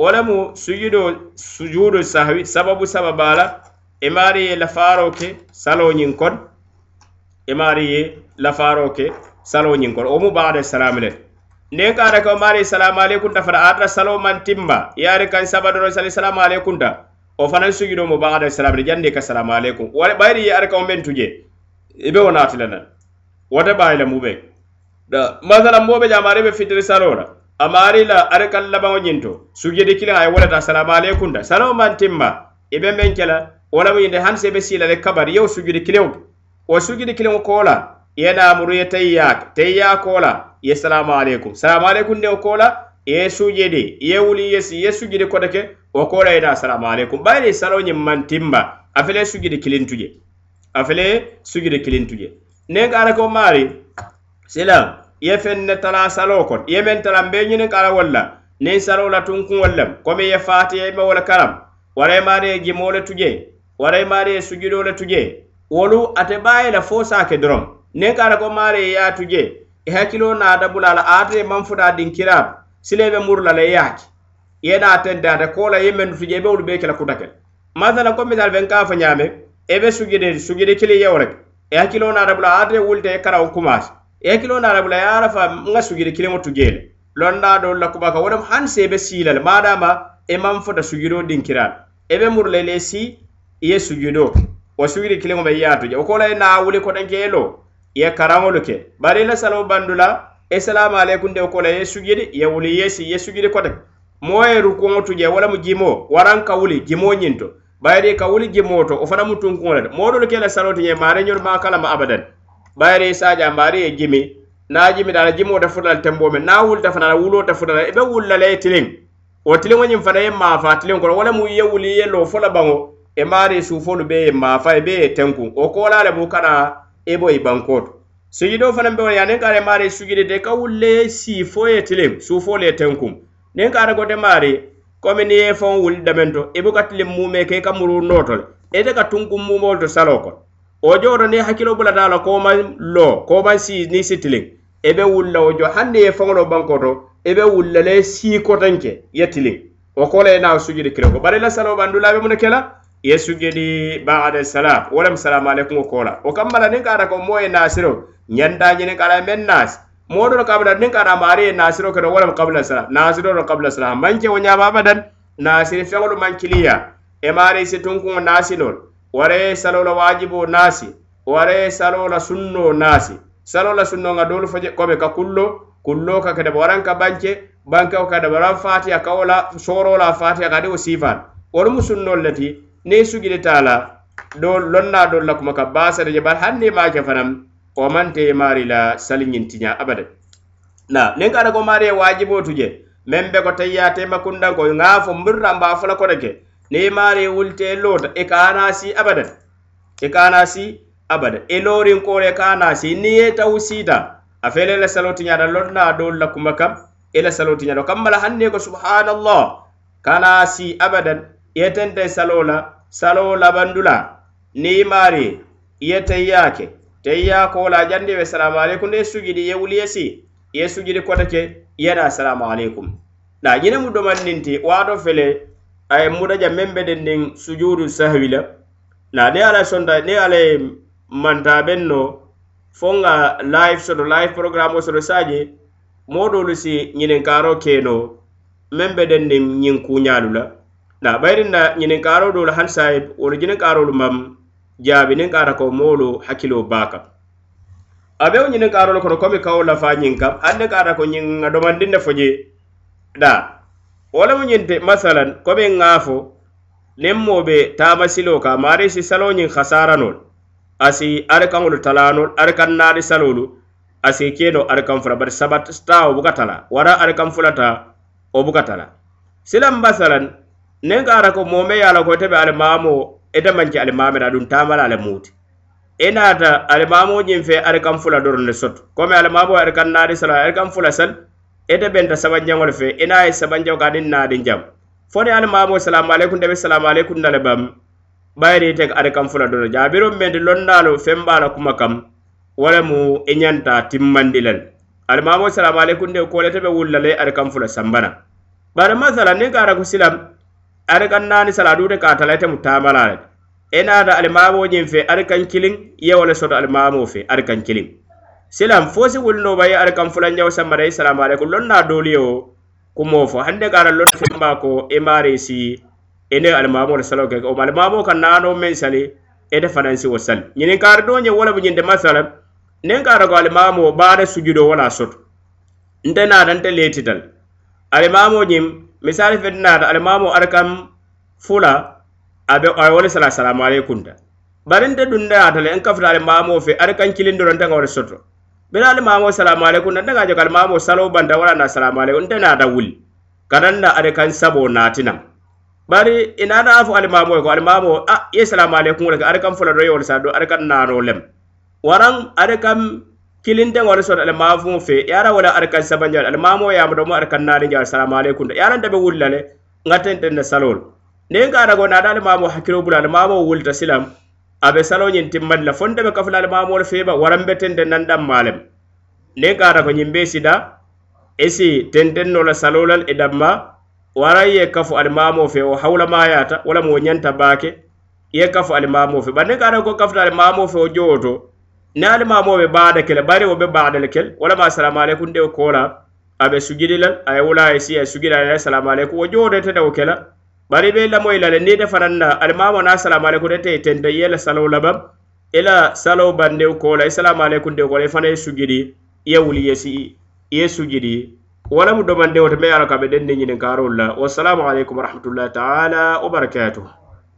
wo le mu sujudoo sujuudu sahawi sababu sababa la i e maari ye lafaaroo ke saloo ñiŋ kono e maari ye lafaaroo ke saloo ñiŋ kono wo mu baxa de salaami le nden ka adake wo maari salaamu aleykunta fana ata saloo maŋ timma ye ari kaŋ sabadoro sali salaamu aleykunta wo fanaŋ sujudo mu baxa de salaami le jandi ka salaamu aleykum wala bayiri ye ari ka wo meŋ tuje i be wo naati le nan wata baayi le mu beŋ masala moo be jaama ari be fitiri saloo la amaari la ari kaŋ labaŋo ñinto sujudi kiliŋ a ye wolata salaamu aleykunta saloo maŋ timma i be meŋ ke la wo lamu ñinde hani se i be sii la le kabari yewo sujudi kiliŋo wo sugidi kiliŋo koola ye naamuru ye tayiya tayiya koola ye salamu aleykum salamu aleykum de wo koola ye sujidi ye e wuli yesi ye sujidi kota ke wo koola ye na salamu aleykum bayri saloñiŋ maŋ timba a fele sujidi kilintu je a fele sujidi kilintu je nen kaara ko maari silam ye feŋ ne tala salo kon ye meŋ tala n be ñiniŋ kara walla niŋ salo la tunkuŋol lem komi ye faatiyaima e wo le karam wara ye maari ye jimo le tuje wara ye maari ye sujudo le tuje wolu ate baye la fo sake dorom ne kara ko mare ya tuje e, e hakilo na da bulala ate man fuda din kirab silebe murla la e yaaki yena ten da da kola yemen tuje be e wulbe kala kutakel mazala ko mi dal ben ka fa nyame e be sugide sugide kili yawrek e hakilo na da bulala ate wulte kara o kumas e hakilo na da bulala ya rafa nga sugide kili mo tujele londa do la kuba ka wadam han sebe silal madama e man fuda sugido din kirab e be murle le si ye sugido wo suwiri kiliŋo be yiyaatu je wo kola ye naawuli kotenkeelo i ye karaŋolu ke bari i la salo bandula isilamu aleykunde wo kola ye sujidi ye wuli yesi ye sujidi kote moo ye rukuŋo tu je wala mu jimo waraŋ ka wuli jimo ñinto bayiri ka wuli jimo to wo fana mu tunkuŋo le de moodolu ke la salo ti je maari ñolu maa kalama abadan bayiri saaja maari ye jimi naa jimi daala jimo te futala tembo me naa wulita fana la wuloo te futala i be wulla la ye tiliŋ wo tiliŋo ñiŋ fana ye maafaa tiliŋ kono wala mu ye wuli ye loo fo la baŋo e maari suufolu be ye maafa e be ye tenkun o koolaale bu kana e bo i bankoo to sujidoo fanaŋ be wo yaa niŋ ka ara e maari sujidi te i ka wulle siifoo ye tiliŋ suufoolu ye tenkun niŋ ka ara kote maari komi niŋ ye faŋo wuli damento i buka tiliŋ muume ke i ka muruunoo to le ite ka tunkun muumoolu to saloo kono wo joo to niŋ hakkiloo bulata a la koo maŋ loo koo maŋ sii niŋ si tiliŋ i e be wulla wo jo hanni ye faŋoloo bankoo to i e be wulla le siikotenke ye tiliŋ wo koola ye naa sujidi kiliŋ ko bari i la saloo bandulaa be mu ne ke la ye sujudi baade salam wolem salamu aleykum o kola o kam bala nin kaata ko mo ye nasiro ñandaje nin kaala e men nas moɗoro kamata nin kaata mo ari ye nasiro kono wolem kabla salam nasiroro kabla salam manke o ñama badan nasiri feŋolu mankiliya e maari si tunkuŋo nasinol wara ye salola wajibo nasi wara ye salola sunno nasi salola sunno ŋa dolu faje kome ka kullo kullo ka kedeba waran ka banke banke o kadeba ran fatiya kawola sorola fatiya kadi o sifan wolumu sunnol le ti ne sugile tala do lonna do la kuma ka basare je bar hande ma ke fanam o mante mari la salingin tinya abada na nen kada ko mari wajibo tuje membe ko tayya te makunda ko ngafo murra ba fala ko deke ne mari wulte lota e kana si abada e kana si abada e, e lorin ko re kana si ni e tawsida a fele la saloti nyada lonna do la kuma kam e la saloti nyada kamala hande ko subhanallah kana si abadan yetente salola salo labandula niimari ye teyyake teyya kola jandiwe salamu aleykum de sujidi ye wuliyesi ye sujidi kotake yena salamu aleykum na ñine mu domanninti wato fele aye mudaja membe den nin sujudu sahwi la na ni ala sonta ni ala manta ben no fonga live soto live programme soto saje modolu si ñinin karo keno membe den nin ñin kuñalu la na ɓayrin na ñininkaarodol han sahib wolu jininkaarol mam jaabi nin kaara ko moolu hakkilo baa kam abeo ñininkaarol kono komi kawo lafa ñin kam han ni kaara ko ñinga domandin ne foje da wala mu ñinte masalan komi ŋaafo nin mooɓe taamasilo ka maari si salo ñin hasaranol asi arikaŋolu talanol arikan naari salolu asi keno arikan fula bari sabat taa o bukatala wara arikan fulata o bukatala silan masalan nen kara ko mome yala ko tebe alimamo ete manci alimame da dun tamala ale muti enata alimamo jin fe ar kan fula dor ne sot komi alimamo ar kan nadi sala ar kan fula sal ete benta sabanjangol fe ena ay sabanjaw ga din nadi jam foni alimamo salam alaikum tebe salam alaikum dale bam bayri te ar kan fula dor jabiro mende londalo fembala kuma kam wala mu enyanta timmandilal alimamo salam alaikum de kolete be wullale ar kan fula sambana bare masala ne kara ko silam ari kan naani saladude ka talaite mu taamalale e naata alimamoñin fe ari kan kiliŋ ye wo le soto alimamo fe ari kan kiliŋ silam fo si wulinoba ye ari kan fulanjaw sammara isalamu alaikum lon na dooli yo ku moo fo hande kaata lon fenba ko i e maari si i e ne alimamo le salo keke omo alimamo kan naano meŋ sali ite e fanaŋ si wo sali ñiniŋ kaari dooñe wo le bu ñinte masala niŋ kaata ko alimamo baare sujudo wo la soto nte naata nte leetital alimamo ñiŋ misali fe naata alimamu arkam fula abe ay wala sala salam alaykum ta barin de dunda ya tale en kafta ale mamo fe ar kan kilin do ranta ngore soto bela ale mamo salam alaykum nan daga jogal mamo salo banda wala na salam alaykum tan ada wul kadan da ar kan sabo natinam bari ina da afu ale mamo e ko ale mamo a ah, ye salam alaykum wala ar kan fula do yo sa do ar kan nano lem warang ar kan kilindeŋolu soto ala maafuŋo fe ye ara wola arakan sabanjal ala maamo yamado mo arakan naariŋjal salamu aleykum da yaranta be wulla le ŋa tenten ne salol niŋ ka arago naata ali maamo hakkilo bula ala maamo wulta silam a be salo ñiŋ timmadi la fonte be kafula ali maamolu feeba warambe tenten nan dan maa lem niŋ ka arako ñiŋ be sida esi tenten no la salo lal i danma waraŋ ye kafu ali maamo fe wo hawulamaayaata wo la mo ñanta baake ye kafu ali maamo fe bari niŋ ka arako kafuta ali maamo fe wo jowo to naani maamoɓe baada kele bari wo be baadal kel walama asalamu aleykum ndewo koola aɓe sujidilal aye wula ay e si ay sujidal ay asalamu aleykum wo jootetedewo kela bari be lamoy lale ni de fananna ali maamo na asalamu aleykum de tey tente i yela salow labam ila salow bandew koola isalamu e aleykum ndew koola i e fana ye sujidi ye wuli ye si ye sujidi wala mu domandewo te me yaro ka ɓe denni ñinin karol la wassalamu aleykum wa rahmatullahi taala wa barakatuh